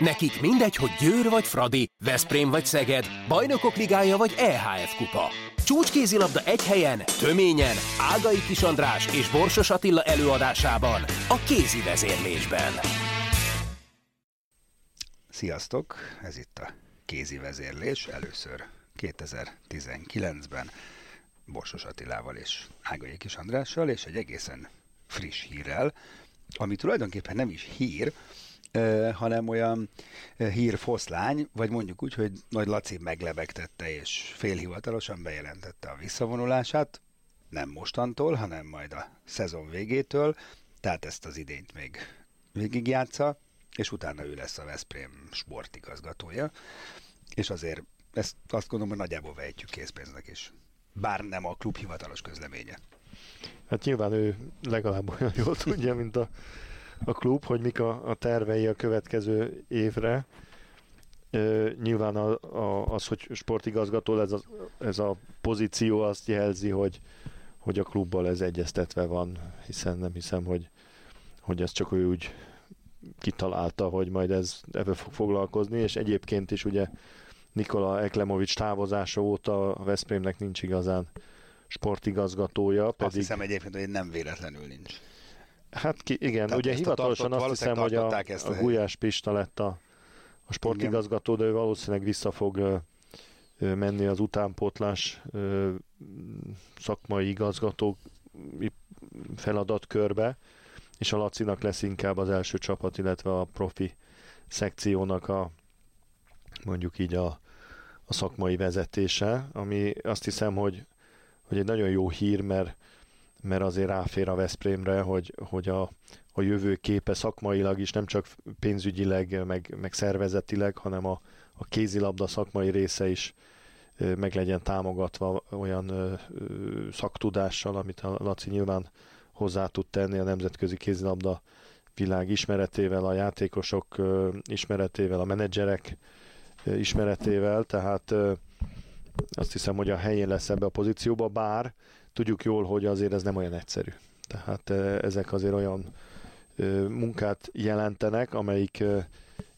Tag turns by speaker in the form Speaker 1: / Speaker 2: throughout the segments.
Speaker 1: Nekik mindegy, hogy Győr vagy Fradi, Veszprém vagy Szeged, Bajnokok Ligája vagy EHF Kupa. Csúcskézilabda egy helyen, töményen, Ágai Kis András és Borsos Attila előadásában, a kézi vezérlésben.
Speaker 2: Sziasztok, ez itt a kézi vezérlés, először 2019-ben Borsos Attilával és Ágai Kis Andrással, és egy egészen friss hírrel, ami tulajdonképpen nem is hír, hanem olyan hírfoszlány, vagy mondjuk úgy, hogy Nagy Laci meglebegtette és félhivatalosan bejelentette a visszavonulását, nem mostantól, hanem majd a szezon végétől, tehát ezt az idényt még végigjátsza, és utána ő lesz a Veszprém sportigazgatója, és azért ezt azt gondolom, hogy nagyjából vejtjük készpénznek is. Bár nem a klub hivatalos közleménye.
Speaker 3: Hát nyilván ő legalább olyan jól tudja, mint a a klub, hogy mik a, a tervei a következő évre. E, nyilván a, a, az, hogy sportigazgató, ez a, ez a pozíció azt jelzi, hogy, hogy a klubbal ez egyeztetve van, hiszen nem hiszem, hogy, hogy ez csak ő úgy kitalálta, hogy majd ez ebbe fog foglalkozni, és egyébként is ugye Nikola Eklemovics távozása óta a Veszprémnek nincs igazán sportigazgatója. Pedig... Azt
Speaker 2: hiszem egyébként, hogy nem véletlenül nincs.
Speaker 3: Hát ki, igen, Tehát ugye hivatalosan azt hiszem, hogy a, a Gulyás Pista lett a, a sportigazgató, de ő valószínűleg vissza fog menni az utánpótlás szakmai igazgató feladatkörbe, és a Lacinak lesz inkább az első csapat, illetve a profi szekciónak a mondjuk így a, a szakmai vezetése, ami azt hiszem, hogy, hogy egy nagyon jó hír, mert mert azért ráfér a Veszprémre, hogy, hogy a, a jövő képe szakmailag is, nem csak pénzügyileg, meg, meg szervezetileg, hanem a, a kézilabda szakmai része is meg legyen támogatva olyan ö, ö, szaktudással, amit a Laci nyilván hozzá tud tenni a nemzetközi kézilabda világ ismeretével, a játékosok ö, ismeretével, a menedzserek ö, ismeretével, tehát ö, azt hiszem, hogy a helyén lesz ebbe a pozícióba, bár tudjuk jól, hogy azért ez nem olyan egyszerű. Tehát ezek azért olyan munkát jelentenek, amelyik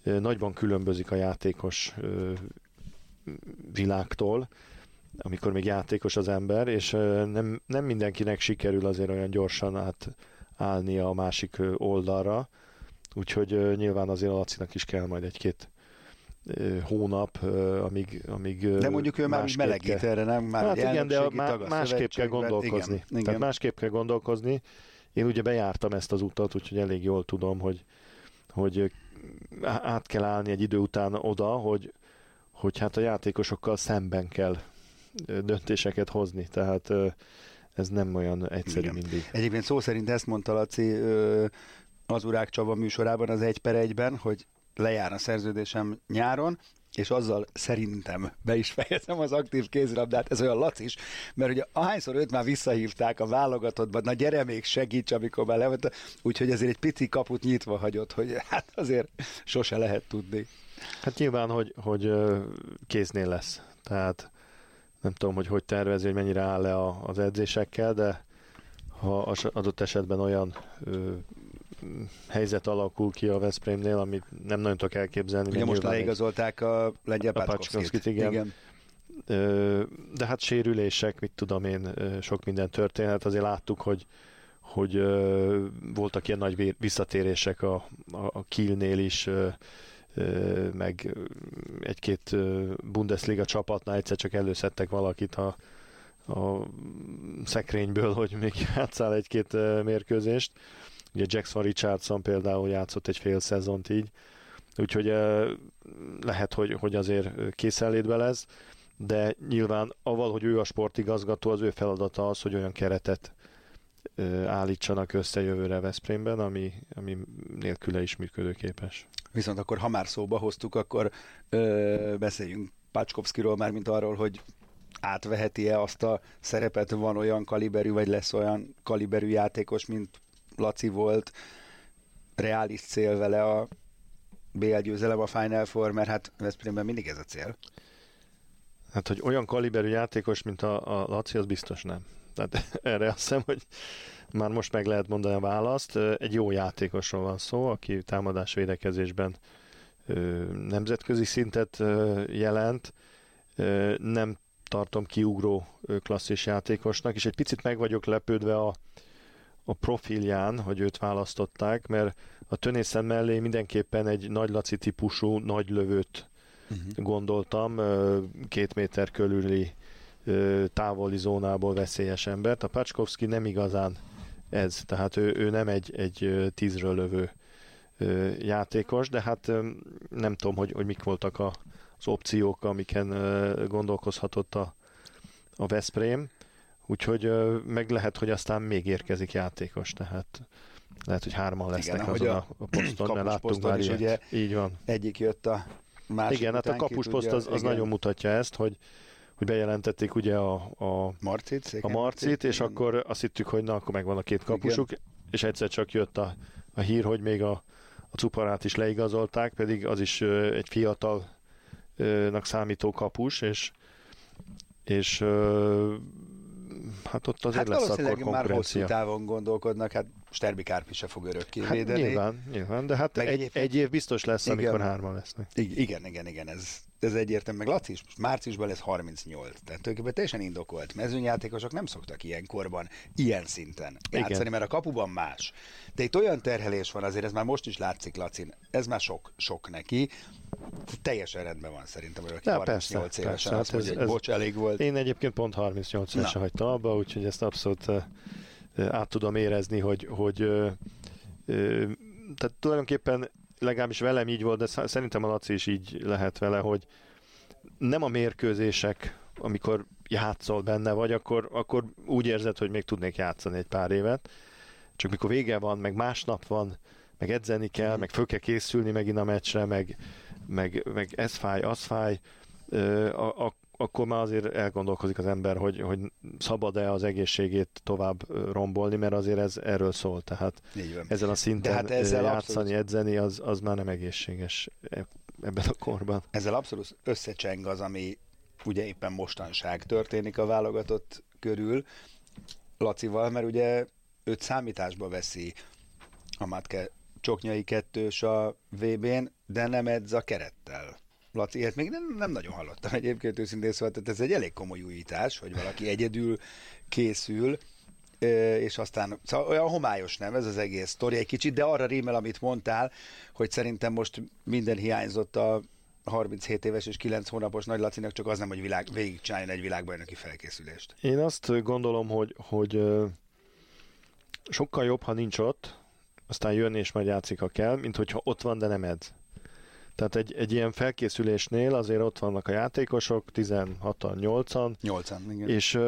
Speaker 3: nagyban különbözik a játékos világtól, amikor még játékos az ember, és nem, nem mindenkinek sikerül azért olyan gyorsan átállni a másik oldalra, úgyhogy nyilván azért a Lacinak is kell majd egy-két hónap, amíg, amíg
Speaker 2: De mondjuk ő már melegít kell. erre, nem? Már
Speaker 3: hát igen, de má, másképp kell gondolkozni. Igen, igen. Tehát másképp kell gondolkozni. Én ugye bejártam ezt az utat, úgyhogy elég jól tudom, hogy, hogy át kell állni egy idő után oda, hogy, hogy hát a játékosokkal szemben kell döntéseket hozni. Tehát ez nem olyan egyszerű Igen. mindig.
Speaker 2: Egyébként szó szerint ezt mondta Laci az Urák Csaba műsorában az egy per egyben, hogy lejár a szerződésem nyáron, és azzal szerintem be is fejezem az aktív kézilabdát, ez olyan lacis, mert ugye ahányszor őt már visszahívták a válogatottban, na gyere még segíts, amikor már levett, úgyhogy ezért egy pici kaput nyitva hagyott, hogy hát azért sose lehet tudni.
Speaker 3: Hát nyilván, hogy, hogy kéznél lesz, tehát nem tudom, hogy hogy tervezi, hogy mennyire áll le az edzésekkel, de ha az adott esetben olyan helyzet alakul ki a Veszprémnél, amit nem nagyon tudok elképzelni.
Speaker 2: Ugye most leigazolták a lengyel Pácskovszkit.
Speaker 3: Igen. igen. De hát sérülések, mit tudom én, sok minden történhet. Azért láttuk, hogy hogy voltak ilyen nagy visszatérések a, a, a Kielnél is, meg egy-két Bundesliga csapatnál egyszer csak előszedtek valakit a, a szekrényből, hogy még játszál egy-két mérkőzést. Ugye Jackson Richardson például játszott egy fél szezont így, úgyhogy lehet, hogy, hogy azért készenlétbe lesz, de nyilván avval, hogy ő a sportigazgató, az ő feladata az, hogy olyan keretet állítsanak össze jövőre Veszprémben, ami, ami nélküle is működőképes.
Speaker 2: Viszont akkor, ha már szóba hoztuk, akkor ö, beszéljünk Pácskovszkiról már, mint arról, hogy átveheti-e azt a szerepet, van olyan kaliberű, vagy lesz olyan kaliberű játékos, mint Laci volt, reális cél vele a BL győzelem a Final Four, mert hát Veszprémben mindig ez a cél.
Speaker 3: Hát, hogy olyan kaliberű játékos, mint a, a Laci, az biztos nem. Tehát erre azt hiszem, hogy már most meg lehet mondani a választ. Egy jó játékosról van szó, aki támadás védekezésben nemzetközi szintet jelent, nem tartom kiugró klasszis játékosnak, és egy picit meg vagyok lepődve a, a profilján, hogy őt választották, mert a Tönészen mellé mindenképpen egy nagy laci típusú, nagy lövőt uh-huh. gondoltam, két méter körüli távoli zónából veszélyes embert. A Pacskovszki nem igazán ez, tehát ő, ő nem egy, egy tízről lövő játékos, de hát nem tudom, hogy, hogy mik voltak a, az opciók, amiken gondolkozhatott a, a Veszprém, úgyhogy meg lehet, hogy aztán még érkezik játékos, tehát lehet, hogy hárman lesznek Igen, azon a, a poszton, mert láttunk már ilyet. Ugye
Speaker 2: Így van. Egyik jött a másik
Speaker 3: Igen, hát a kapusposzt az, az nagyon mutatja ezt, hogy hogy bejelentették ugye a, a
Speaker 2: Marcit,
Speaker 3: a Marcit és igen. akkor azt hittük, hogy na, akkor megvan a két kapusuk, igen. és egyszer csak jött a, a hír, hogy még a, a Cuparát is leigazolták, pedig az is egy fiatalnak számító kapus, és és hát ott azért hát lesz akkor már
Speaker 2: hosszú távon gondolkodnak, hát Sterbi Kárpi se fog örökké hát védeni.
Speaker 3: Nyilván, nyilván, de hát egy, egy év biztos lesz, igen, amikor hárman lesznek.
Speaker 2: Igen, igen, igen, ez, ez egyértelmű. Meg Laci is, márciusban lesz 38, tehát tulajdonképpen teljesen indokolt. Mezőnyjátékosok nem szoktak ilyen korban, ilyen szinten játszani, igen. mert a kapuban más. De itt olyan terhelés van, azért ez már most is látszik Lacin, ez már sok, sok neki. Teljesen rendben van szerintem, hogy 38 persze, évesen persze, azt hát mondja, ez, hogy bocs, elég volt.
Speaker 3: Én egyébként pont 38 évesen hagytam abba, úgyhogy ezt abszolút át tudom érezni, hogy, hogy tehát tulajdonképpen legalábbis velem így volt, de szerintem a Laci is így lehet vele, hogy nem a mérkőzések, amikor játszol benne vagy, akkor, akkor úgy érzed, hogy még tudnék játszani egy pár évet, csak mikor vége van, meg másnap van, meg edzeni kell, mm. meg föl kell készülni megint a meccsre, meg, meg, meg ez fáj, az fáj, a, a, akkor már azért elgondolkozik az ember, hogy, hogy szabad-e az egészségét tovább rombolni, mert azért ez erről szól, tehát ezen a szinten hát ezzel játszani, abszolút... edzeni, az, az már nem egészséges e, ebben a korban.
Speaker 2: Ezzel abszolút összecseng az, ami ugye éppen mostanság történik a válogatott körül Lacival, mert ugye őt számításba veszi a Matke Csoknyai kettős a VB-n, de nem edz a kerettel. Laci, ilyet még nem, nem nagyon hallottam egyébként őszintén szóval, tehát ez egy elég komoly újítás, hogy valaki egyedül készül, és aztán szóval olyan homályos nem ez az egész sztori egy kicsit, de arra rímel, amit mondtál, hogy szerintem most minden hiányzott a 37 éves és 9 hónapos Nagy Lacinak, csak az nem, hogy világ, végigcsináljon egy világbajnoki felkészülést.
Speaker 3: Én azt gondolom, hogy, hogy sokkal jobb, ha nincs ott, aztán jön és majd játszik, ha kell, mint hogyha ott van, de nem edz. Tehát egy, egy ilyen felkészülésnél azért ott vannak a játékosok, 16-an, 8-an.
Speaker 2: 8-an, igen.
Speaker 3: És uh,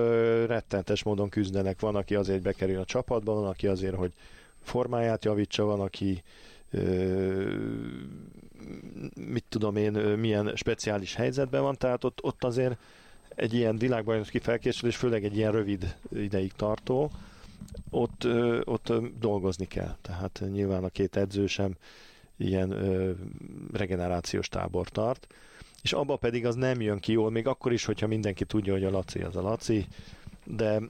Speaker 3: rettentes módon küzdenek. Van, aki azért bekerül a csapatba, van, aki azért, hogy formáját javítsa, van, aki mit tudom én, milyen speciális helyzetben van, tehát ott, ott azért egy ilyen világbajnoki felkészülés, főleg egy ilyen rövid ideig tartó, ott, ott dolgozni kell. Tehát nyilván a két edző sem ilyen ö, regenerációs tábor tart, és abba pedig az nem jön ki jól, még akkor is, hogyha mindenki tudja, hogy a Laci az a Laci, de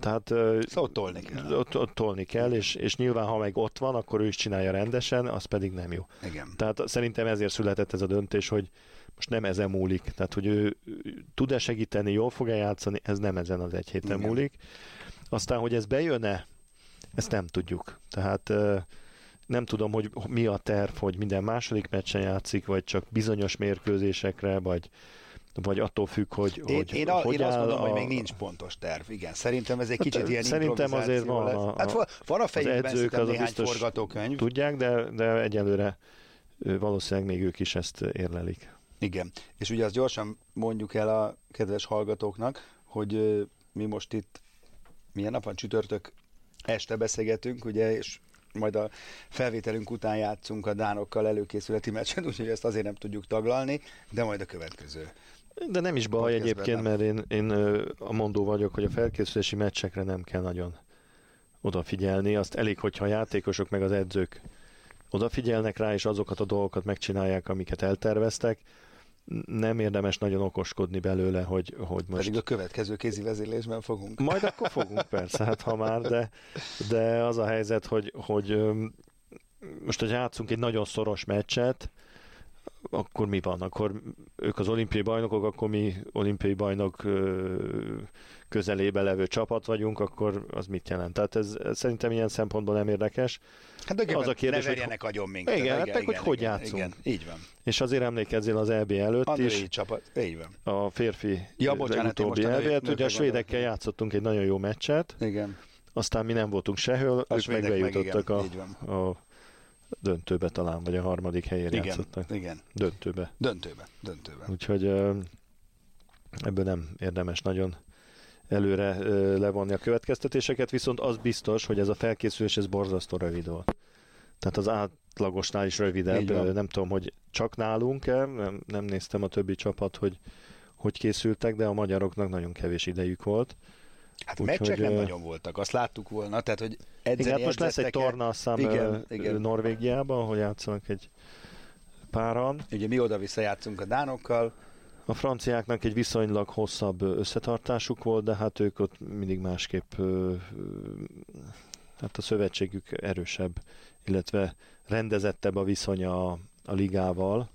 Speaker 3: tehát
Speaker 2: szóval tolni kell.
Speaker 3: Ott, ott tolni kell, és, és nyilván ha meg ott van, akkor ő is csinálja rendesen, az pedig nem jó.
Speaker 2: Igen.
Speaker 3: Tehát szerintem ezért született ez a döntés, hogy most nem ezen múlik. Tehát, hogy ő tud-e segíteni, jól fog-e játszani, ez nem ezen az egy héten Igen. múlik. Aztán, hogy ez bejön-e, ezt nem tudjuk. Tehát nem tudom, hogy mi a terv, hogy minden második meccsen játszik, vagy csak bizonyos mérkőzésekre, vagy vagy attól függ, hogy
Speaker 2: én,
Speaker 3: hogy,
Speaker 2: én, a, hogy én azt mondom, a... hogy még nincs pontos terv, igen. Szerintem ez egy kicsit hát, ilyen
Speaker 3: Szerintem azért van
Speaker 2: lesz. A, hát van, van a fejükben edzők, az néhány forgatókönyv.
Speaker 3: Tudják, de, de egyelőre valószínűleg még ők is ezt érlelik.
Speaker 2: Igen, és ugye azt gyorsan mondjuk el a kedves hallgatóknak, hogy mi most itt milyen nap van csütörtök este beszélgetünk, ugye, és majd a felvételünk után játszunk a Dánokkal előkészületi meccsen, úgyhogy ezt azért nem tudjuk taglalni, de majd a következő.
Speaker 3: De nem is baj egyébként, mert én, én a mondó vagyok, hogy a felkészülési meccsekre nem kell nagyon odafigyelni. Azt elég, hogyha a játékosok meg az edzők odafigyelnek rá, és azokat a dolgokat megcsinálják, amiket elterveztek, nem érdemes nagyon okoskodni belőle, hogy, hogy most...
Speaker 2: Pedig a következő kézi vezérlésben fogunk.
Speaker 3: Majd akkor fogunk persze, hát ha már, de, de az a helyzet, hogy, hogy most, hogy játszunk egy nagyon szoros meccset, akkor mi van? Akkor ők az olimpiai bajnokok, akkor mi olimpiai bajnok közelébe levő csapat vagyunk, akkor az mit jelent? Tehát ez, ez szerintem ilyen szempontból nem érdekes.
Speaker 2: Hát de az a kérdés, ne hogy, agyon minket.
Speaker 3: Igen, hát meg, hogy hogy igen, játszunk. Igen,
Speaker 2: így van.
Speaker 3: És azért emlékezzél az EB előtt a is.
Speaker 2: csapat, így van.
Speaker 3: A férfi
Speaker 2: ja, bocsánat,
Speaker 3: utóbbi EB, ugye a svédekkel játszottunk egy nagyon jó meccset.
Speaker 2: Igen.
Speaker 3: Aztán mi nem voltunk sehol, ők meg bejutottak a, a döntőbe talán, vagy a harmadik helyen
Speaker 2: igen,
Speaker 3: játszottak.
Speaker 2: Igen.
Speaker 3: Döntőbe.
Speaker 2: Döntőbe, döntőbe.
Speaker 3: Úgyhogy ebből nem érdemes nagyon előre levonni a következtetéseket, viszont az biztos, hogy ez a felkészülés ez borzasztó rövid volt. Tehát az átlagosnál is rövidebb. Nem tudom, hogy csak nálunk-e, nem, nem néztem a többi csapat, hogy hogy készültek, de a magyaroknak nagyon kevés idejük volt.
Speaker 2: Hát Úgy, meccsek hogy, nem nagyon voltak, azt láttuk volna, tehát hogy edzeni
Speaker 3: igen, hát most lesz egy torna, igen, igen. Norvégiában, ahol játszanak egy páran.
Speaker 2: Ugye mi oda-vissza játszunk a dánokkal.
Speaker 3: A franciáknak egy viszonylag hosszabb összetartásuk volt, de hát ők ott mindig másképp hát a szövetségük erősebb, illetve rendezettebb a viszonya a, a ligával,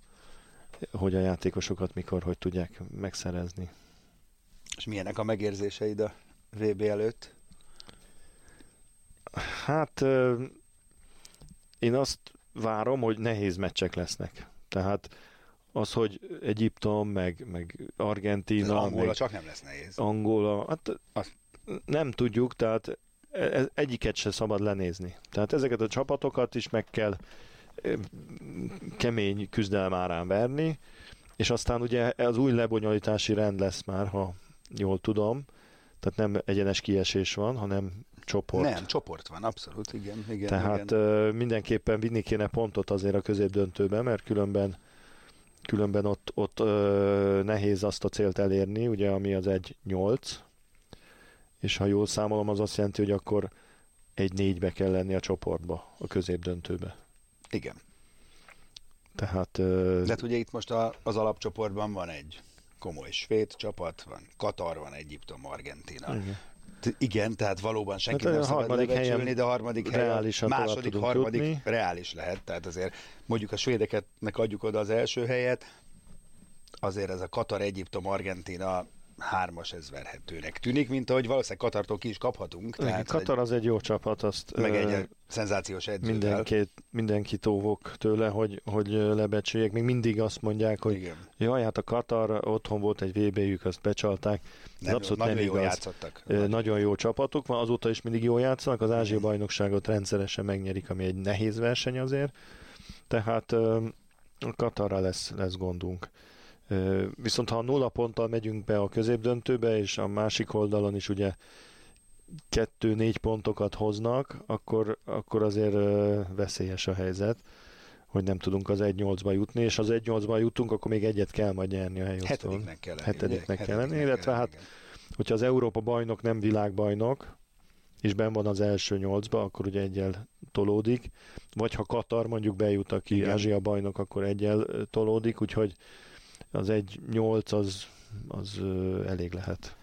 Speaker 3: hogy a játékosokat mikor, hogy tudják megszerezni.
Speaker 2: És milyenek a megérzéseid a VB előtt?
Speaker 3: Hát én azt várom, hogy nehéz meccsek lesznek. Tehát az, hogy Egyiptom, meg, meg Argentina,
Speaker 2: Angola
Speaker 3: meg
Speaker 2: csak nem lesz nehéz.
Speaker 3: Angola, hát azt... nem tudjuk, tehát e, egyiket se szabad lenézni. Tehát ezeket a csapatokat is meg kell kemény küzdelem árán verni, és aztán ugye az új lebonyolítási rend lesz már, ha jól tudom, tehát nem egyenes kiesés van, hanem csoport.
Speaker 2: Nem, csoport van, abszolút, igen. igen
Speaker 3: Tehát
Speaker 2: igen.
Speaker 3: mindenképpen vinni kéne pontot azért a középdöntőben, mert különben különben ott, ott ö, nehéz azt a célt elérni, ugye, ami az egy 8 és ha jól számolom, az azt jelenti, hogy akkor egy négybe kell lenni a csoportba, a középdöntőbe.
Speaker 2: Igen.
Speaker 3: Tehát... Ö...
Speaker 2: De hát ugye itt most a, az alapcsoportban van egy komoly svéd csapat, van Katar, van Egyiptom, Argentina. Igen. Igen, tehát valóban senki hát nem szabad lebecsülni, de a harmadik helyen, második, harmadik jutni. reális lehet. Tehát azért mondjuk a svédeketnek adjuk oda az első helyet, azért ez a Katar, Egyiptom, Argentina hármas ez verhetőnek tűnik, mint ahogy valószínűleg Katartól ki is kaphatunk.
Speaker 3: Tehát Katar egy, az egy jó csapat, azt
Speaker 2: meg egy ö, szenzációs edzővel.
Speaker 3: Mindenki, mindenki tóvok tőle, hogy, hogy lebecsüljék. Még mindig azt mondják, hogy Igen. jaj, hát a Katar otthon volt egy VB-jük, azt becsalták.
Speaker 2: Nem, abszolút nagyon nem jól játszottak.
Speaker 3: Nagyon. nagyon jó csapatuk van, azóta is mindig jól játszanak. Az Ázsia bajnokságot rendszeresen megnyerik, ami egy nehéz verseny azért. Tehát a Katarra lesz, lesz gondunk. Viszont ha a nulla ponttal megyünk be a középdöntőbe, és a másik oldalon is ugye kettő-négy pontokat hoznak, akkor, akkor azért veszélyes a helyzet, hogy nem tudunk az 1-8-ba jutni, és az 1-8-ba jutunk, akkor még egyet kell majd nyerni a helyosztón.
Speaker 2: Hetediknek kell lenni.
Speaker 3: Hetediknek kell lenni, illetve hát, hogyha az Európa bajnok nem világbajnok, és ben van az első nyolcba, akkor ugye egyel tolódik, vagy ha Katar mondjuk bejut, aki Igen. Ázsia bajnok, akkor egyel tolódik, úgyhogy az egy nyolc az, az elég lehet.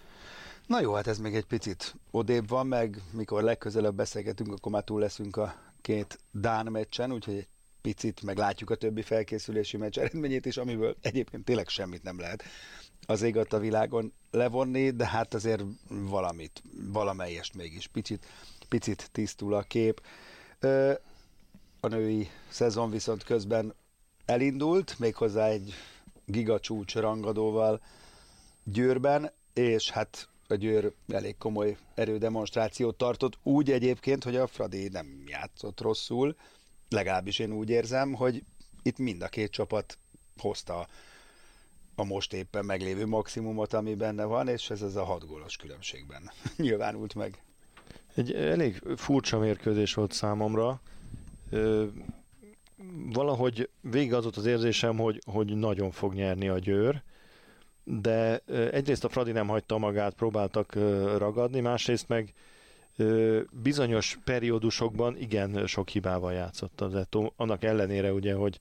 Speaker 2: Na jó, hát ez még egy picit odébb van, meg mikor legközelebb beszélgetünk, akkor már túl leszünk a két Dán meccsen, úgyhogy egy picit meglátjuk a többi felkészülési meccs eredményét is, amiből egyébként tényleg semmit nem lehet az ég a világon levonni, de hát azért valamit, valamelyest mégis picit, picit tisztul a kép. A női szezon viszont közben elindult, méghozzá egy gigacsúcs rangadóval Győrben, és hát a Győr elég komoly erődemonstrációt tartott, úgy egyébként, hogy a Fradi nem játszott rosszul, legalábbis én úgy érzem, hogy itt mind a két csapat hozta a most éppen meglévő maximumot, ami benne van, és ez az a hat különbségben nyilvánult meg.
Speaker 3: Egy elég furcsa mérkőzés volt számomra valahogy végig az volt az érzésem, hogy, hogy nagyon fog nyerni a Győr, de egyrészt a Fradi nem hagyta magát, próbáltak ragadni, másrészt meg bizonyos periódusokban igen sok hibával játszott az Eto, annak ellenére ugye, hogy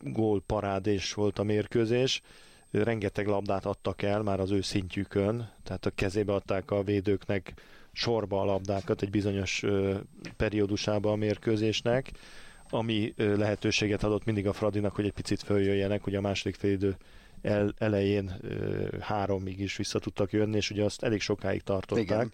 Speaker 3: gól parádés volt a mérkőzés, rengeteg labdát adtak el már az ő szintjükön, tehát a kezébe adták a védőknek sorba a labdákat egy bizonyos periódusában a mérkőzésnek, ami lehetőséget adott mindig a Fradinak, hogy egy picit följöjjenek, ugye a második félidő el, elején háromig is vissza tudtak jönni, és ugye azt elég sokáig tartották. Igen.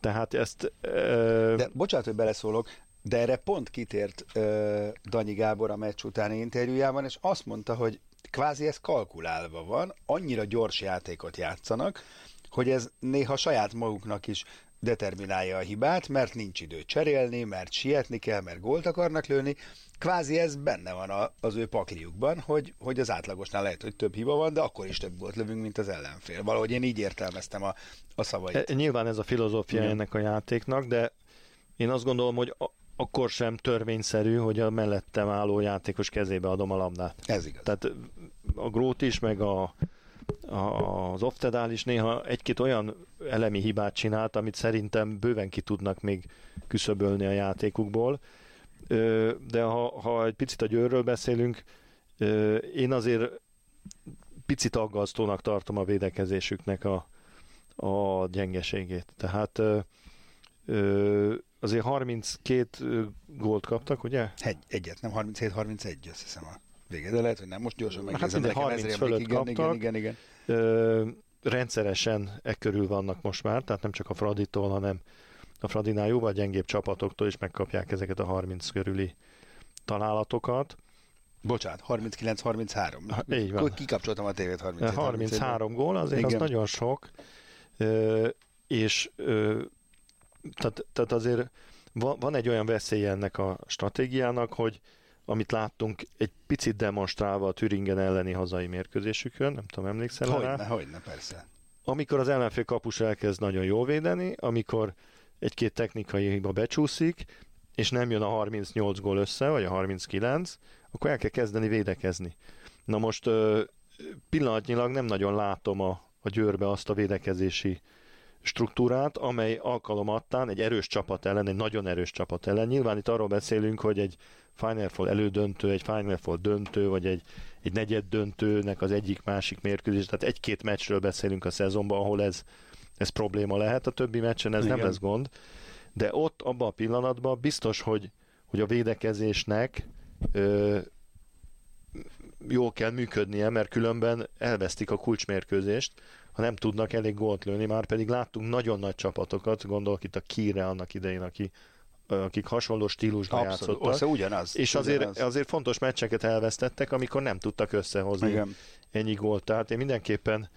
Speaker 3: Tehát ezt...
Speaker 2: Uh... De bocsánat, hogy beleszólok, de erre pont kitért uh, Danyi Gábor a meccs utáni interjújában, és azt mondta, hogy kvázi ez kalkulálva van, annyira gyors játékot játszanak, hogy ez néha saját maguknak is determinálja a hibát, mert nincs idő cserélni, mert sietni kell, mert gólt akarnak lőni. Kvázi ez benne van a, az ő pakliukban, hogy, hogy az átlagosnál lehet, hogy több hiba van, de akkor is több gólt lövünk, mint az ellenfél. Valahogy én így értelmeztem a, a szavait.
Speaker 3: E, nyilván ez a filozófia Igen. ennek a játéknak, de én azt gondolom, hogy a, akkor sem törvényszerű, hogy a mellettem álló játékos kezébe adom a labdát.
Speaker 2: Ez igaz.
Speaker 3: Tehát a Grót is, meg a, az Oftedál is néha egy-két olyan elemi hibát csinált, amit szerintem bőven ki tudnak még küszöbölni a játékukból. De ha, ha egy picit a győrről beszélünk, én azért picit aggasztónak tartom a védekezésüknek a, a gyengeségét. Tehát azért 32 gólt kaptak, ugye?
Speaker 2: Egy, egyet, nem 37-31, azt hiszem a vége, de lehet, hogy nem. Most gyorsan
Speaker 3: megnézem. Hát 30 fölött igen, kaptak. Igen, igen, igen. Ö, rendszeresen e körül vannak most már, tehát nem csak a Fraditól, hanem a Fradinál jóval gyengébb csapatoktól is megkapják ezeket a 30 körüli találatokat.
Speaker 2: Bocsánat, 39-33. Így van. Kikapcsoltam a tévét
Speaker 3: 37 33 gól, azért Igen. az nagyon sok. Ö, és ö, tehát, tehát azért van, van egy olyan veszély ennek a stratégiának, hogy amit láttunk egy picit demonstrálva a Türingen elleni hazai mérkőzésükön, nem tudom, emlékszel
Speaker 2: hogyne, rá? Hogyne, persze.
Speaker 3: Amikor az ellenfél kapus elkezd nagyon jól védeni, amikor egy-két technikai hiba becsúszik, és nem jön a 38 gól össze, vagy a 39, akkor el kell kezdeni védekezni. Na most pillanatnyilag nem nagyon látom a, a győrbe azt a védekezési struktúrát, amely alkalomattán egy erős csapat ellen, egy nagyon erős csapat ellen. Nyilván itt arról beszélünk, hogy egy Final Four elődöntő, egy Final Four döntő, vagy egy, egy negyed döntőnek az egyik-másik mérkőzés, tehát egy-két meccsről beszélünk a szezonban, ahol ez, ez probléma lehet, a többi meccsen ez Igen. nem lesz gond, de ott, abban a pillanatban biztos, hogy, hogy a védekezésnek ö, jól kell működnie, mert különben elvesztik a kulcsmérkőzést, ha nem tudnak elég gólt lőni, már pedig láttunk nagyon nagy csapatokat, gondolok itt a Kire annak idején, aki akik hasonló stílusban Abszolút, játszottak.
Speaker 2: Persze, ugyanaz.
Speaker 3: És
Speaker 2: ugyanaz.
Speaker 3: azért, azért fontos meccseket elvesztettek, amikor nem tudtak összehozni Igen. ennyi gólt. Tehát én mindenképpen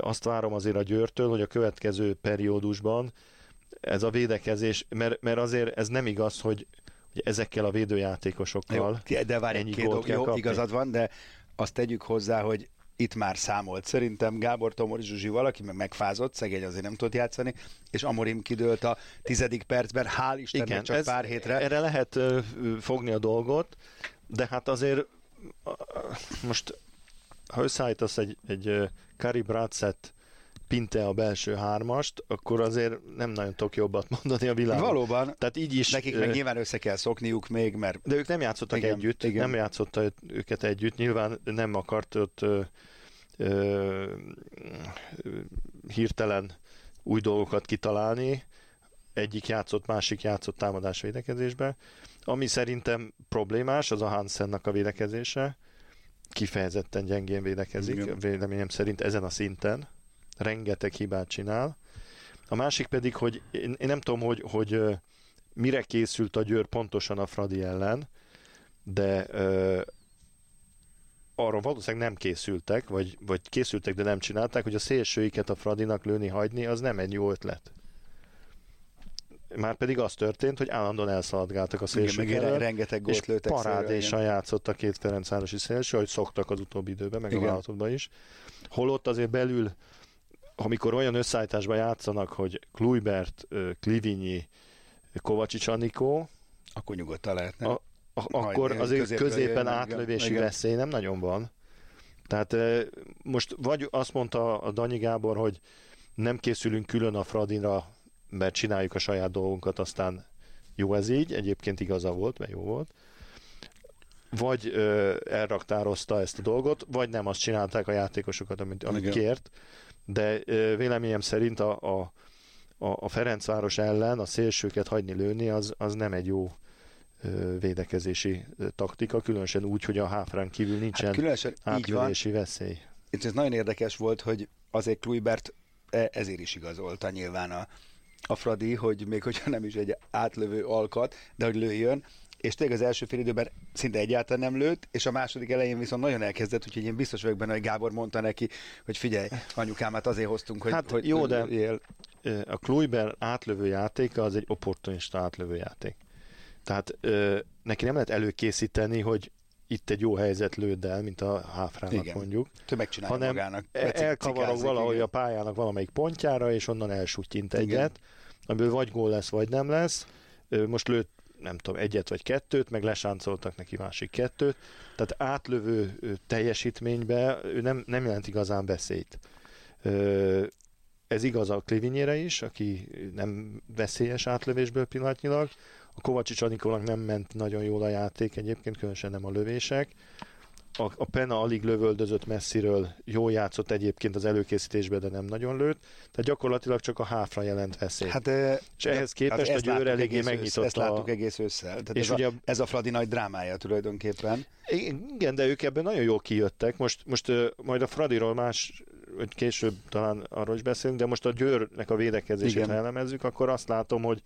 Speaker 3: azt várom azért a Győrtől, hogy a következő periódusban ez a védekezés, mert, mert azért ez nem igaz, hogy, hogy ezekkel a védőjátékosokkal
Speaker 2: jó, de várj, ennyi két gólt jó, kapni. igazad van, de azt tegyük hozzá, hogy itt már számolt. Szerintem Gábor Tomori Zsuzsi valaki, meg megfázott, szegény azért nem tudott játszani, és Amorim kidőlt a tizedik percben, hál' Istennek Igen, csak ez, pár hétre.
Speaker 3: Erre lehet uh, fogni a dolgot, de hát azért most ha összeállítasz egy, egy Kari Bratset Pinte a belső hármast, akkor azért nem nagyon tudok jobbat mondani a világon.
Speaker 2: Valóban. Tehát így is. Nekik meg nyilván össze kell szokniuk még, mert...
Speaker 3: De ők nem játszottak igen, együtt, igen. nem játszottak őket együtt, nyilván nem akart ott ö, ö, hirtelen új dolgokat kitalálni, egyik játszott, másik játszott támadás védekezésbe. Ami szerintem problémás, az a Hansennak a védekezése. Kifejezetten gyengén védekezik, Igen. véleményem szerint ezen a szinten rengeteg hibát csinál. A másik pedig, hogy én, én nem tudom, hogy, hogy mire készült a Győr pontosan a Fradi ellen, de ö, arra valószínűleg nem készültek, vagy, vagy készültek, de nem csinálták, hogy a szélsőiket a Fradinak lőni hagyni, az nem egy jó ötlet. Már pedig az történt, hogy állandóan elszaladgáltak a szélsők
Speaker 2: rengeteg gólt lőttek
Speaker 3: parádésan játszott a két Ferencvárosi szélső, ahogy szoktak az utóbbi időben, meg Igen. a vállalatokban is. Holott azért belül amikor olyan összeállításban játszanak, hogy Kluibert, Klivinyi, Kovacsics Anikó,
Speaker 2: akkor nyugodtan lehetne. A,
Speaker 3: a, akkor azért középen átlövési igen. veszély nem nagyon van. Tehát most vagy azt mondta a Danyi Gábor, hogy nem készülünk külön a Fradinra, mert csináljuk a saját dolgunkat, aztán jó ez így, egyébként igaza volt, mert jó volt. Vagy ö, elraktározta ezt a dolgot, vagy nem azt csinálták a játékosokat, amit, amit kért de véleményem szerint a, a, a Ferencváros ellen a szélsőket hagyni lőni, az, az nem egy jó védekezési taktika, különösen úgy, hogy a háfrán kívül nincsen hát
Speaker 2: különösen
Speaker 3: átlövési veszély.
Speaker 2: És ez nagyon érdekes volt, hogy azért Kluibert e- ezért is igazolta nyilván a, a Fradi, hogy még hogyha nem is egy átlövő alkat, de hogy lőjön, és tényleg az első fél időben szinte egyáltalán nem lőtt, és a második elején viszont nagyon elkezdett, úgyhogy én biztos vagyok benne, hogy Gábor mondta neki, hogy figyelj, anyukámát azért hoztunk, hogy,
Speaker 3: hát
Speaker 2: hogy
Speaker 3: jó, de
Speaker 2: él.
Speaker 3: a Kluiber átlövő játéka az egy opportunista átlövő játék. Tehát ö, neki nem lehet előkészíteni, hogy itt egy jó helyzet lőd el, mint a háfrának igen. mondjuk.
Speaker 2: Ő megcsinálja
Speaker 3: hanem
Speaker 2: magának.
Speaker 3: elkavarog valahogy igen. a pályának valamelyik pontjára, és onnan elsutyint egyet, amiből vagy gól lesz, vagy nem lesz. Most lőtt nem tudom, egyet vagy kettőt, meg lesáncoltak neki másik kettőt. Tehát átlövő teljesítménybe ő nem, nem jelent igazán beszélyt. Ez igaz a Klivinyére is, aki nem veszélyes átlövésből pillanatnyilag. A Kovacsics Anikónak nem ment nagyon jól a játék egyébként, különösen nem a lövések. A, a Pena alig lövöldözött messziről, jól játszott egyébként az előkészítésben, de nem nagyon lőtt. Tehát gyakorlatilag csak a háfra jelent veszélyt.
Speaker 2: Hát,
Speaker 3: és ehhez képest a Győr eléggé megnyitotta.
Speaker 2: Ezt láttuk egész ősszel. Tehát és ez, ugye, a, ez a Fradi nagy drámája tulajdonképpen.
Speaker 3: Igen, de ők ebben nagyon jól kijöttek. Most, most majd a Fradiról más, hogy később talán arról is beszélünk, de most a Győrnek a védekezését ha elemezzük, akkor azt látom, hogy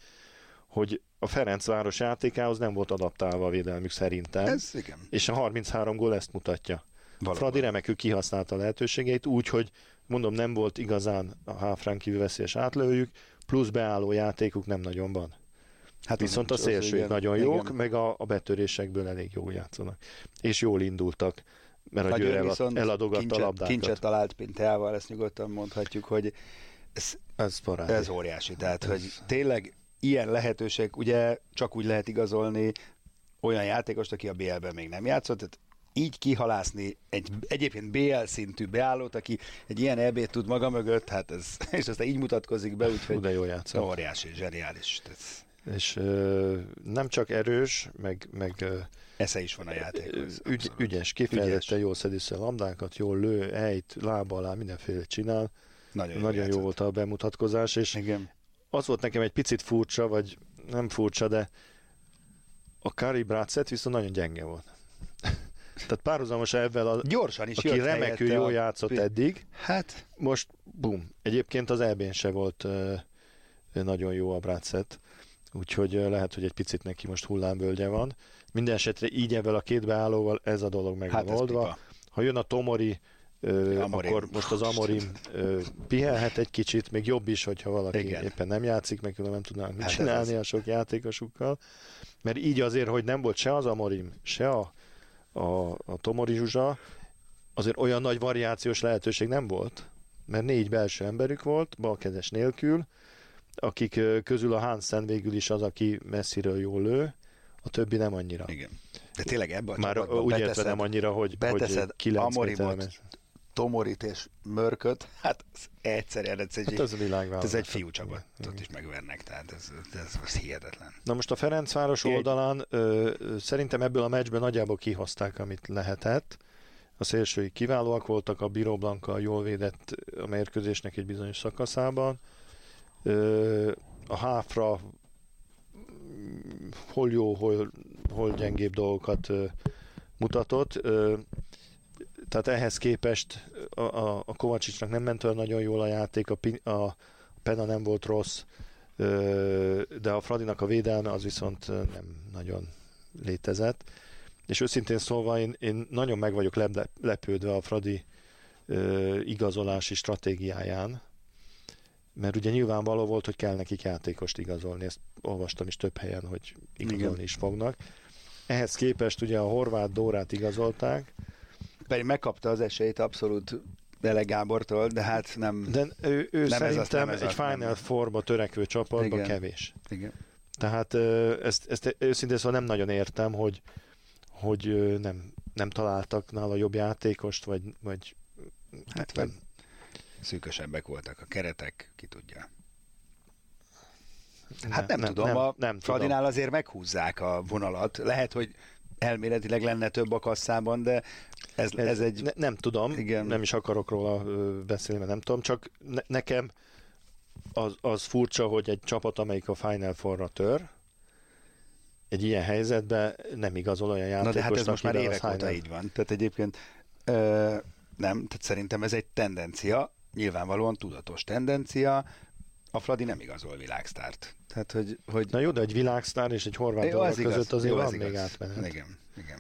Speaker 3: hogy a Ferencváros játékához nem volt adaptálva a védelmük szerintem.
Speaker 2: Ez igen.
Speaker 3: És a 33 gól ezt mutatja. Valóban. Fradi remekül kihasználta a lehetőségeit, úgy, hogy mondom, nem volt igazán a háfrán kívül veszélyes átlőjük, plusz beálló játékuk nem nagyon van. Hát Viszont a szélsők nagyon jók, igen. meg a, a betörésekből elég jól játszanak. És jól indultak, mert a Győr el, eladogatta kincset, a labdákat.
Speaker 2: Kincset talált Pinteával, ezt nyugodtan mondhatjuk, hogy ez, ez, ez óriási. Tehát, ez... hogy tényleg ilyen lehetőség ugye csak úgy lehet igazolni olyan játékost, aki a BL-ben még nem játszott, tehát így kihalászni egy egyébként BL szintű beállót, aki egy ilyen eb tud maga mögött, hát ez, és aztán így mutatkozik be, úgyhogy
Speaker 3: de jó játszott.
Speaker 2: óriási, zseniális. Tehát...
Speaker 3: És ö, nem csak erős, meg, meg ö,
Speaker 2: esze is van a játékhoz.
Speaker 3: Ügy, ügyes, kifejezetten jól szedi a labdákat, jól lő, ejt, lába alá, mindenféle csinál. Nagyon, Nagyon jó volt a bemutatkozás, és
Speaker 2: Igen
Speaker 3: az volt nekem egy picit furcsa, vagy nem furcsa, de a Kari Bratset viszont nagyon gyenge volt. Tehát párhuzamos ebben, a,
Speaker 2: Gyorsan is
Speaker 3: aki remekül jól a... játszott eddig,
Speaker 2: hát
Speaker 3: most bum. Egyébként az elbén se volt uh, nagyon jó a Bratset, úgyhogy uh, lehet, hogy egy picit neki most hullámvölgye van. Minden esetre így ebben a két beállóval ez a dolog meg hát van oldva. Ha jön a Tomori, Ö, akkor most az Amorim pihenhet egy kicsit, még jobb is, hogyha valaki Igen. éppen nem játszik, meg nem tudnának mit hát csinálni a sok játékosukkal. Mert így azért, hogy nem volt se az Amorim, se a, a, a Tomori Zsuzsa, azért olyan nagy variációs lehetőség nem volt, mert négy belső emberük volt, balkezes nélkül, akik közül a Hansen végül is az, aki messziről jól lő, a többi nem annyira.
Speaker 2: Igen. De tényleg ebben a
Speaker 3: Már úgy beteszed, nem annyira, hogy,
Speaker 2: beteszed hogy Amorimot, Tomorit és Mörköt, hát egyszerűen ez egy, hát
Speaker 3: ez, a
Speaker 2: ez egy fiú csapatot is megvernek, tehát ez, ez, ez hihetetlen.
Speaker 3: Na most a Ferencváros oldalán ö, szerintem ebből a meccsben nagyjából kihozták, amit lehetett. A szélsői kiválóak voltak, a Biro Blanka jól védett a mérkőzésnek egy bizonyos szakaszában. Ö, a Háfra hol jó, hol, hol gyengébb dolgokat ö, mutatott. Ö, tehát ehhez képest a, a, a Kovacsicsnak nem ment olyan nagyon jól a játék, a, a Pena nem volt rossz, de a Fradinak a védelme az viszont nem nagyon létezett. És őszintén szólva én, én nagyon meg vagyok lepődve a Fradi igazolási stratégiáján, mert ugye nyilvánvaló volt, hogy kell nekik játékost igazolni, ezt olvastam is több helyen, hogy igazolni Igen. is fognak. Ehhez képest ugye a horvát Dórát igazolták,
Speaker 2: pedig megkapta az esélyt abszolút Bele Gábortól, de hát nem...
Speaker 3: De ő, ő nem szerintem ez az, egy Final nem. Forma törekvő csapatban Igen. kevés.
Speaker 2: Igen.
Speaker 3: Tehát ezt, ezt őszintén szóval nem nagyon értem, hogy, hogy nem, nem találtak nála jobb játékost, vagy, vagy
Speaker 2: hát nem. Szűkösebbek voltak a keretek, ki tudja. Hát nem, nem tudom, nem, a nem Fradinál tudom. azért meghúzzák a vonalat. Lehet, hogy elméletileg lenne több a kasszában, de ez, ez, ez egy...
Speaker 3: Ne, nem tudom, igen. nem is akarok róla beszélni, mert nem tudom, csak ne, nekem az, az furcsa, hogy egy csapat, amelyik a Final Four-ra tör, egy ilyen helyzetben nem igazol olyan játékos,
Speaker 2: Na de hát ez most már évek óta így van. Tehát egyébként ö, nem, tehát szerintem ez egy tendencia, nyilvánvalóan tudatos tendencia, a Fradi nem igazol világsztárt. Tehát, hogy, hogy...
Speaker 3: Na jó, de egy világsztár és egy horvát jó, között igaz. azért jó, van még átmenet.
Speaker 2: Igen, igen.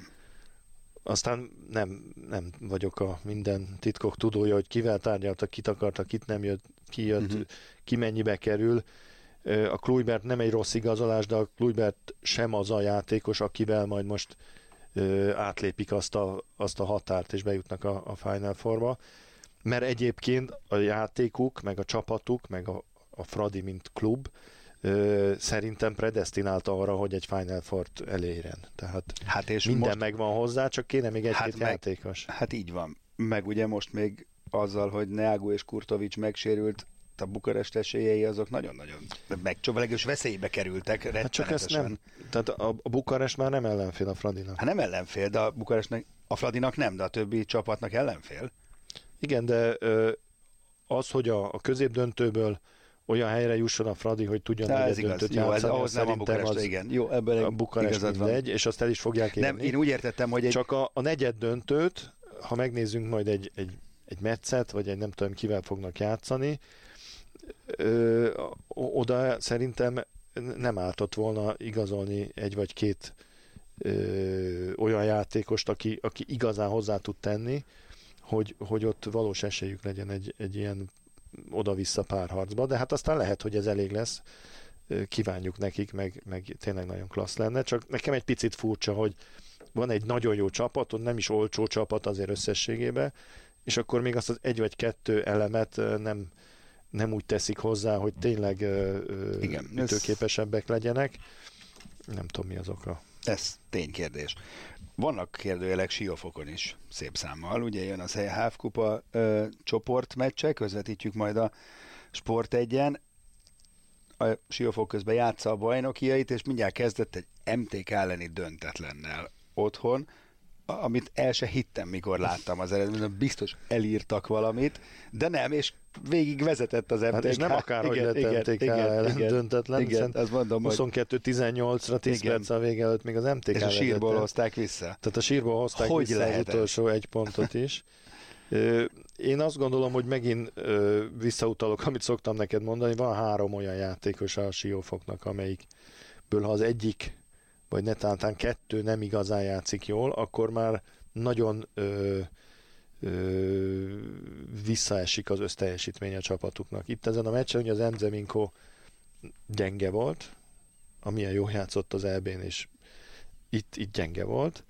Speaker 3: Aztán nem, nem vagyok a minden titkok tudója, hogy kivel tárgyaltak, kit akartak, kit nem jött, ki jött, uh-huh. ki mennyibe kerül. A Kluibert nem egy rossz igazolás, de a Kluibert sem az a játékos, akivel majd most átlépik azt a, azt a határt, és bejutnak a, a Final Four-ba. Mert egyébként a játékuk, meg a csapatuk, meg a, a Fradi, mint klub, szerintem predestinálta arra, hogy egy Final Four-t elérjen. Tehát hát és minden most... megvan hozzá, csak kéne még egy-két hát játékos.
Speaker 2: Hát így van. Meg ugye most még azzal, hogy Neago és Kurtovics megsérült, a Bukarest esélyei azok nagyon-nagyon meg legalábbis veszélybe kerültek
Speaker 3: hát csak ezt nem, tehát a, a Bukarest már nem ellenfél a Fradinak.
Speaker 2: Hát nem ellenfél, de a Bukarestnek, a Fradinak nem, de a többi csapatnak ellenfél.
Speaker 3: Igen, de ö, az, hogy a, a középdöntőből olyan helyre jusson a Fradi, hogy tudjon
Speaker 2: Na, ez igaz. Jó, ez ahhoz nem a Bukarest, az, igen. Jó,
Speaker 3: ebben a Bukarest mindegy, és azt el is fogják
Speaker 2: érni. Nem, én úgy értettem, hogy egy...
Speaker 3: Csak a, a negyed döntőt, ha megnézzünk majd egy, egy, egy meccet, vagy egy nem tudom kivel fognak játszani, ö, oda szerintem nem álltott volna igazolni egy vagy két ö, olyan játékost, aki, aki igazán hozzá tud tenni, hogy, hogy ott valós esélyük legyen egy, egy ilyen oda-vissza párharcba, de hát aztán lehet, hogy ez elég lesz, kívánjuk nekik, meg, meg tényleg nagyon klassz lenne, csak nekem egy picit furcsa, hogy van egy nagyon jó csapat, ott nem is olcsó csapat azért összességében, és akkor még azt az egy vagy kettő elemet nem, nem úgy teszik hozzá, hogy tényleg Igen, ütőképesebbek ez... legyenek. Nem tudom, mi az oka.
Speaker 2: Ez ténykérdés. Vannak kérdőjelek Siófokon is szép számmal. Ugye jön az EHF kupa ö, csoportmeccse, közvetítjük majd a Sport egyen. A Siófok közben játsza a bajnokiait, és mindjárt kezdett egy MTK elleni döntetlennel otthon amit el se hittem, mikor láttam az eredményt, biztos elírtak valamit, de nem, és végig vezetett az MTK. Hát
Speaker 3: és nem akár, igen, hogy lett MTK igen, ellen igen, döntetlen,
Speaker 2: igen, azt mondom,
Speaker 3: 22-18-ra 10 igen. perc a vége előtt még az MTK És
Speaker 2: a sírból vezette. hozták vissza.
Speaker 3: Tehát a sírból hozták hogy vissza lehetett? az utolsó egy pontot is. Én azt gondolom, hogy megint visszautalok, amit szoktam neked mondani, van három olyan játékos a Siófoknak, amelyikből ha az egyik vagy netántán kettő nem igazán játszik jól, akkor már nagyon visszaesik az összteljesítmény a csapatuknak. Itt ezen a meccsen ugye az Enzeminko gyenge volt, amilyen jó játszott az EB-n, és itt, itt gyenge volt.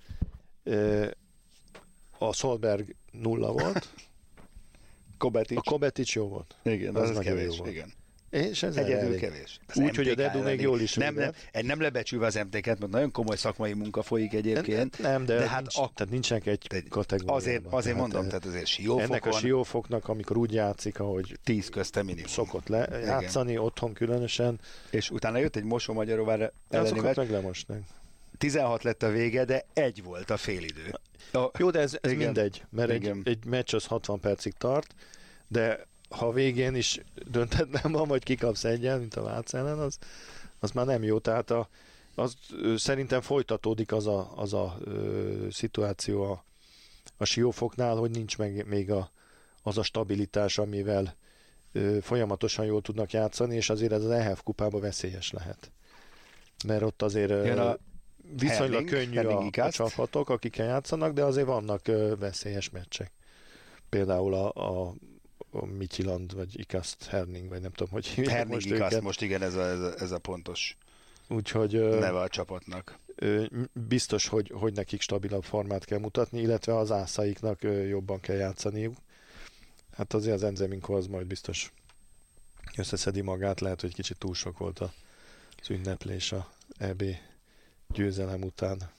Speaker 3: A Solberg nulla volt.
Speaker 2: Kobetic.
Speaker 3: A Kobetic jó volt.
Speaker 2: Igen, az, az, az kevés, jó volt. igen.
Speaker 3: És ez
Speaker 2: Egyedül elég. kevés.
Speaker 3: Az Úgy, hogy a Dedu még jól is
Speaker 2: nem, nem, nem lebecsülve az MT-ket, mert nagyon komoly szakmai munka folyik egyébként.
Speaker 3: Nem, nem de, de hát nincs, a, tehát nincsenek egy kategória.
Speaker 2: Azért, azért tehát mondom, tehát azért siófokon.
Speaker 3: Ennek a siófoknak, amikor úgy játszik, ahogy
Speaker 2: tíz közte minimum.
Speaker 3: Szokott le, játszani, Igen. otthon különösen.
Speaker 2: És utána jött egy Mosó Magyaróvár
Speaker 3: elleni meg lemosnak.
Speaker 2: 16 lett a vége, de egy volt a félidő.
Speaker 3: A, Jó, de ez, ez mindegy, mert egy, egy meccs az 60 percig tart, de ha végén is döntetlen van, vagy kikapsz egyen, mint a Vác ellen, az, az már nem jó. Tehát a, az, szerintem folytatódik az a, az a ö, szituáció a, a siófoknál, hogy nincs meg még a, az a stabilitás, amivel ö, folyamatosan jól tudnak játszani, és azért ez az EHF kupában veszélyes lehet. Mert ott azért ö, viszonylag Herling, könnyű Herling a, a csapatok, akikkel játszanak, de azért vannak ö, veszélyes meccsek. Például a, a a vagy Ikast Herning, vagy nem tudom, hogy
Speaker 2: Herning most Ikast, őket. most igen, ez a, ez a, ez a pontos
Speaker 3: Úgyhogy,
Speaker 2: neve a csapatnak.
Speaker 3: Biztos, hogy, hogy nekik stabilabb formát kell mutatni, illetve az ászaiknak jobban kell játszaniuk. Hát azért az Enzeminko az majd biztos összeszedi magát, lehet, hogy kicsit túl sok volt az ünneplés a EB győzelem után.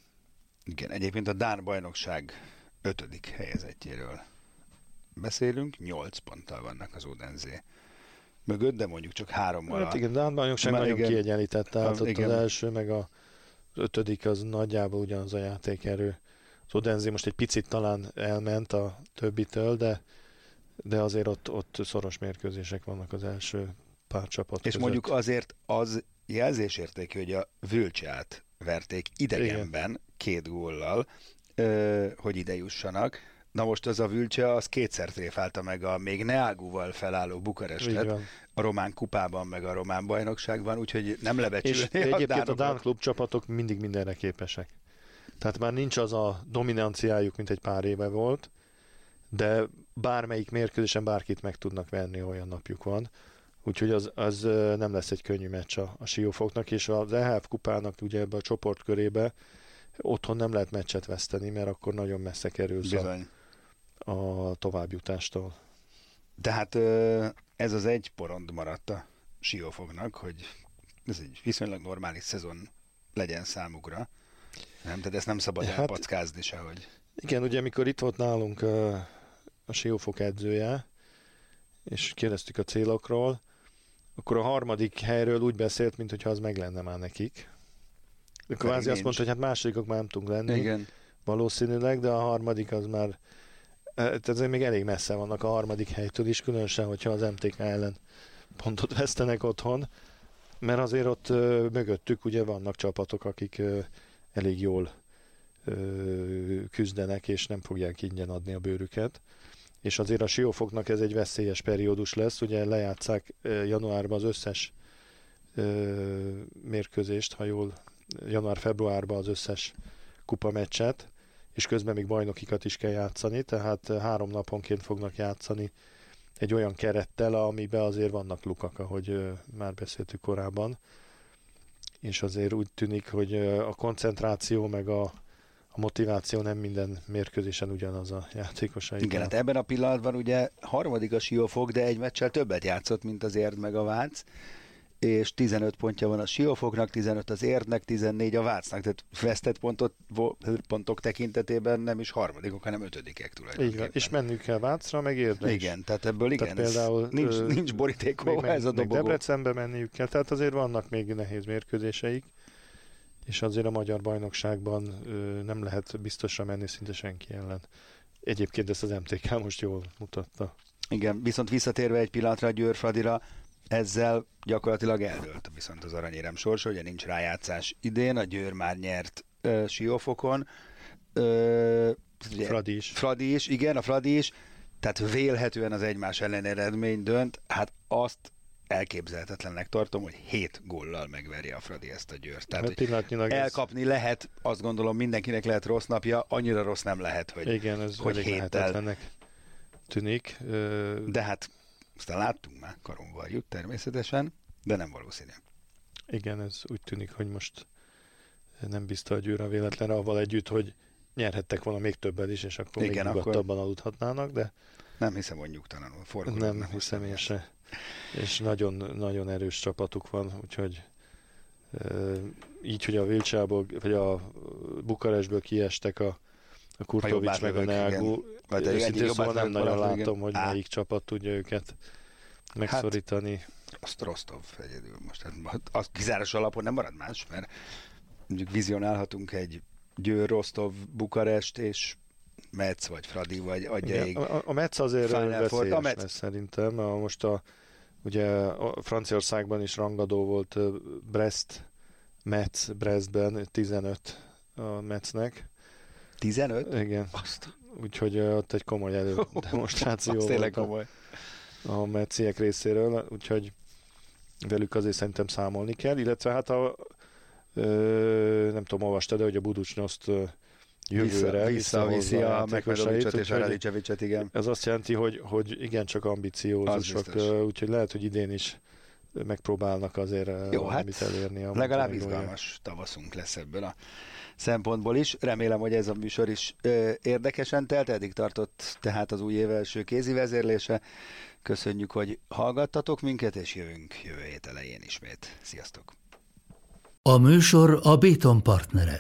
Speaker 2: Igen, egyébként a Dán bajnokság ötödik helyezettjéről beszélünk, 8 ponttal vannak az Udenzé mögött, de mondjuk csak hárommal.
Speaker 3: Hát igen, de a bajnokság nagyon igen, kiegyenlített, tehát ott az első, meg a, ötödik az nagyjából ugyanaz a játékerő. Az Odenzi most egy picit talán elment a többitől, de, de azért ott, ott szoros mérkőzések vannak az első pár csapat
Speaker 2: És
Speaker 3: között.
Speaker 2: mondjuk azért az jelzésértékű, hogy a Vülcsát verték idegenben Igen. két góllal, hogy ide jussanak. Na most az a Vülcse, az kétszer tréfálta meg a még Neágúval felálló Bukarestet a román kupában, meg a román bajnokságban, úgyhogy nem lebecsülni
Speaker 3: És egyébként a Dán klub csapatok mindig mindenre képesek. Tehát már nincs az a dominanciájuk, mint egy pár éve volt, de bármelyik mérkőzésen bárkit meg tudnak venni, olyan napjuk van. Úgyhogy az, az nem lesz egy könnyű meccs a, a Siófoknak, és az EHF kupának ugye ebbe a csoportkörébe otthon nem lehet meccset veszteni, mert akkor nagyon messze kerülsz
Speaker 2: Bizony.
Speaker 3: a, a továbbjutástól.
Speaker 2: De hát ez az egy porond maradt a Siófoknak, hogy ez egy viszonylag normális szezon legyen számukra. Nem, tehát ezt nem szabad hát, elpackázni sehogy.
Speaker 3: Igen, ugye amikor itt volt nálunk a, a Siófok edzője, és kérdeztük a célokról, akkor a harmadik helyről úgy beszélt, mintha az meg lenne már nekik. Kvázi azt mondta, hogy hát másodikok már nem tudunk lenni.
Speaker 2: Igen.
Speaker 3: Valószínűleg, de a harmadik az már tehát azért még elég messze vannak a harmadik helytől is, különösen, hogyha az MTK ellen pontot vesztenek otthon, mert azért ott ö, mögöttük ugye vannak csapatok, akik ö, elég jól ö, küzdenek, és nem fogják ingyen adni a bőrüket. És azért a Siófoknak ez egy veszélyes periódus lesz, ugye lejátszák januárban az összes ö, mérkőzést, ha jól, január-februárban az összes kupameccset, és közben még bajnokikat is kell játszani, tehát három naponként fognak játszani egy olyan kerettel, amiben azért vannak lukak, ahogy már beszéltük korábban, és azért úgy tűnik, hogy a koncentráció meg a, a motiváció nem minden mérkőzésen ugyanaz a játékosai.
Speaker 2: Igen, hát ebben a pillanatban ugye harmadik a Siófok, de egy meccsel többet játszott, mint az Érd meg a Vác és 15 pontja van a Siófoknak, 15 az Érdnek, 14 a Vácnak, tehát vesztett pontot, pontok tekintetében nem is harmadikok, hanem ötödikek tulajdonképpen.
Speaker 3: Igen, és mennünk kell Vácra, meg Érdre
Speaker 2: Igen, tehát ebből igen, tehát például, nincs, ö, nincs borítékolva ez a dobogó.
Speaker 3: Meg Debrecenbe menniük kell, tehát azért vannak még nehéz mérkőzéseik, és azért a magyar bajnokságban ö, nem lehet biztosra menni szinte senki ellen. Egyébként ezt az MTK most jól mutatta.
Speaker 2: Igen, viszont visszatérve egy pillanatra a Győr Fradira, ezzel gyakorlatilag eldőlt viszont az aranyérem sorsa, ugye nincs rájátszás idén, a Győr már nyert ö, Siófokon. Ö,
Speaker 3: ugye, Fradi is.
Speaker 2: Fradi is, igen, a Fradi is, tehát vélhetően az egymás ellen eredmény dönt, hát azt elképzelhetetlennek tartom, hogy hét góllal megveri a Fradi ezt a győrt. Tehát,
Speaker 3: hát
Speaker 2: elkapni ez... lehet, azt gondolom mindenkinek lehet rossz napja, annyira rossz nem lehet, hogy,
Speaker 3: Igen, ez
Speaker 2: hogy héttel.
Speaker 3: tűnik.
Speaker 2: De hát aztán láttunk már karonvarjút természetesen, de nem valószínű.
Speaker 3: Igen, ez úgy tűnik, hogy most nem biztos a győr véletlenre, avval együtt, hogy nyerhettek volna még többet is, és akkor Igen, még nyugodtabban akkor... aludhatnának, de
Speaker 2: nem hiszem, hogy nyugtalanul
Speaker 3: forgolódnak. Nem hiszem én se. És nagyon, nagyon erős csapatuk van, úgyhogy így, hogy a Vilcsából, vagy a Bukarestből kiestek a, a Kurtovics meg a Vagy őszintén szóval nem nagyon látom, igen. hogy Á. melyik csapat tudja őket megszorítani.
Speaker 2: Hát, azt Rostov egyedül most. Hát, az kizáros alapon nem marad más, mert mondjuk vizionálhatunk egy Győr, Rostov, Bukarest és Metz vagy Fradi, vagy adjaig.
Speaker 3: A, a Metz azért veszélyes a Metz... szerintem. A, most a, ugye a Franciaországban is rangadó volt Brest, Metz Brestben 15 a Metznek.
Speaker 2: 15?
Speaker 3: Igen. Azt. Úgyhogy ott egy komoly elő demonstráció
Speaker 2: volt tényleg komoly.
Speaker 3: a, a meciek részéről, úgyhogy velük azért szerintem számolni kell, illetve hát a ö, nem tudom, olvastad, de hogy a Buducsnoszt jövőre
Speaker 2: visszaviszi vissza, a Mekmedovicsot és a Radicsevicset, igen.
Speaker 3: Ez azt jelenti, hogy, hogy igen, csak ambiciózusok, úgyhogy lehet, hogy idén is megpróbálnak azért Jó,
Speaker 2: valamit
Speaker 3: hát elérni. A
Speaker 2: legalább izgalmas tavaszunk lesz ebből a szempontból is. Remélem, hogy ez a műsor is ö, érdekesen telt, eddig tartott tehát az új év első kézi vezérlése. Köszönjük, hogy hallgattatok minket, és jövünk jövő hét elején ismét. Sziasztok!
Speaker 4: A műsor a Béton partnere.